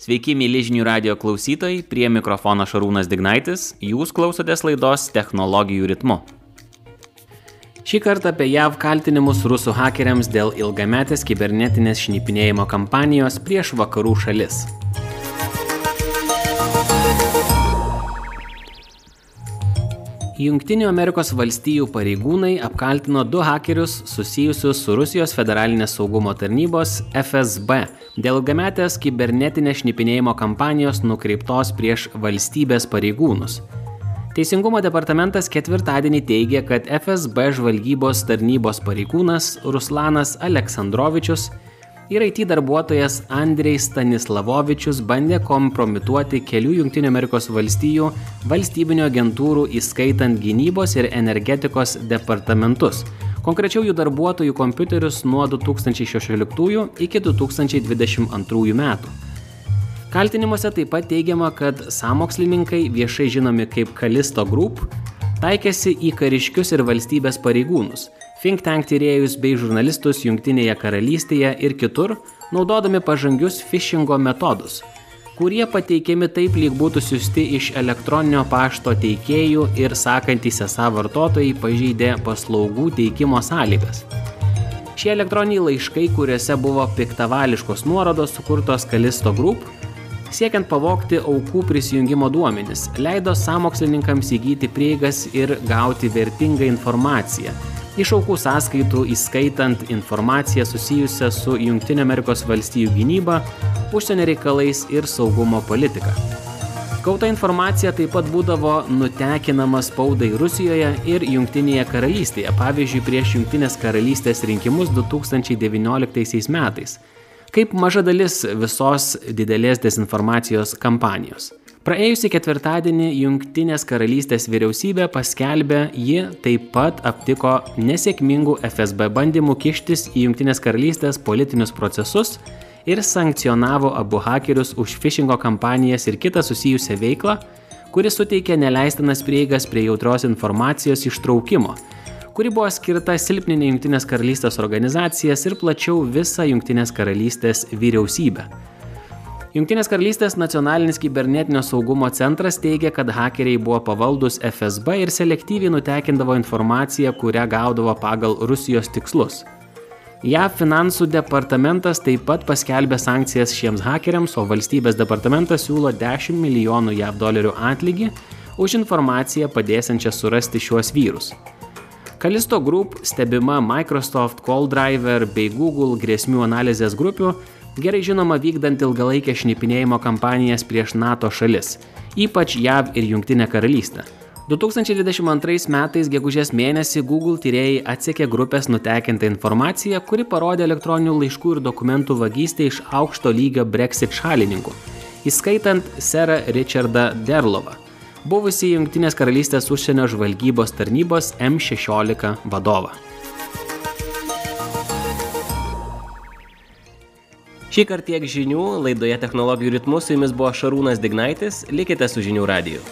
Sveiki, mėly žinių radio klausytojai, prie mikrofono Šarūnas Dignaitis, jūs klausotės laidos technologijų ritmu. Šį kartą apie JAV kaltinimus rusų hakeriams dėl ilgametės kibernetinės šnipinėjimo kampanijos prieš vakarų šalis. Junktinių Amerikos valstijų pareigūnai apkaltino du hakerius susijusius su Rusijos federalinės saugumo tarnybos FSB dėl ilgametės kibernetinės šnipinėjimo kampanijos nukreiptos prieš valstybės pareigūnus. Teisingumo departamentas ketvirtadienį teigė, kad FSB žvalgybos tarnybos pareigūnas Ruslanas Aleksandrovičius ir IT darbuotojas Andrei Stanislavovičius bandė kompromituoti kelių valstijų valstybinių agentūrų, įskaitant gynybos ir energetikos departamentus. Konkrečiau jų darbuotojų kompiuterius nuo 2016 iki 2022 metų. Kaltinimuose taip pat teigiama, kad samokslininkai, viešai žinomi kaip Kalisto Group, taikėsi į kariškius ir valstybės pareigūnus think tank tyrėjus bei žurnalistus Junktinėje karalystėje ir kitur, naudodami pažangius phishingo metodus, kurie pateikiami taip, lyg būtų siūsti iš elektroninio pašto teikėjų ir sakantys esą vartotojai pažeidė paslaugų teikimo sąlygas. Šie elektroniniai laiškai, kuriuose buvo piktavališkos nuorodos sukurtos Kalisto Group, siekiant pavogti aukų prisijungimo duomenis, leido samokslininkams įgyti prieigas ir gauti vertingą informaciją, iš aukų sąskaitų įskaitant informaciją susijusią su Junktinio Amerikos valstijų gynyba, užsienio reikalais ir saugumo politika. Gauta informacija taip pat būdavo nutekinama spaudai Rusijoje ir Junktinėje karalystėje, pavyzdžiui, prieš Junktinės karalystės rinkimus 2019 metais, kaip maža dalis visos didelės dezinformacijos kampanijos. Praėjusį ketvirtadienį Junktinės karalystės vyriausybė paskelbė, ji taip pat aptiko nesėkmingų FSB bandymų kištis į Junktinės karalystės politinius procesus ir sankcionavo abu hakerius už phishingo kampanijas ir kitą susijusią veiklą, kuri suteikė neleistinas prieigas prie jautrios informacijos ištraukimo, kuri buvo skirta silpninti Junktinės karalystės organizacijas ir plačiau visą Junktinės karalystės vyriausybę. Junktinės karalystės nacionalinis kibernetinio saugumo centras teigia, kad hakeriai buvo pavaldus FSB ir selektyviai nutekindavo informaciją, kurią gaudavo pagal Rusijos tikslus. JAV finansų departamentas taip pat paskelbė sankcijas šiems hakeriams, o valstybės departamentas siūlo 10 milijonų JAV dolerių atlygį už informaciją padėsiančią surasti šiuos vyrus. Kalisto Group stebima Microsoft, CallDriver bei Google grėsmių analizės grupių gerai žinoma vykdant ilgalaikę šnipinėjimo kampanijas prieš NATO šalis, ypač JAV ir Junktinę karalystę. 2022 metais gegužės mėnesį Google tyrėjai atsekė grupės nutekintą informaciją, kuri parodė elektroninių laiškų ir dokumentų vagystę iš aukšto lygio Brexit šalininkų, įskaitant serą Richardą Derlovą, buvusį Junktinės karalystės užsienio žvalgybos tarnybos M16 vadovą. Šį kartą tiek žinių, laidoje technologijų ritmus su jumis buvo Šarūnas Dignaitis, likite su žinių radiju.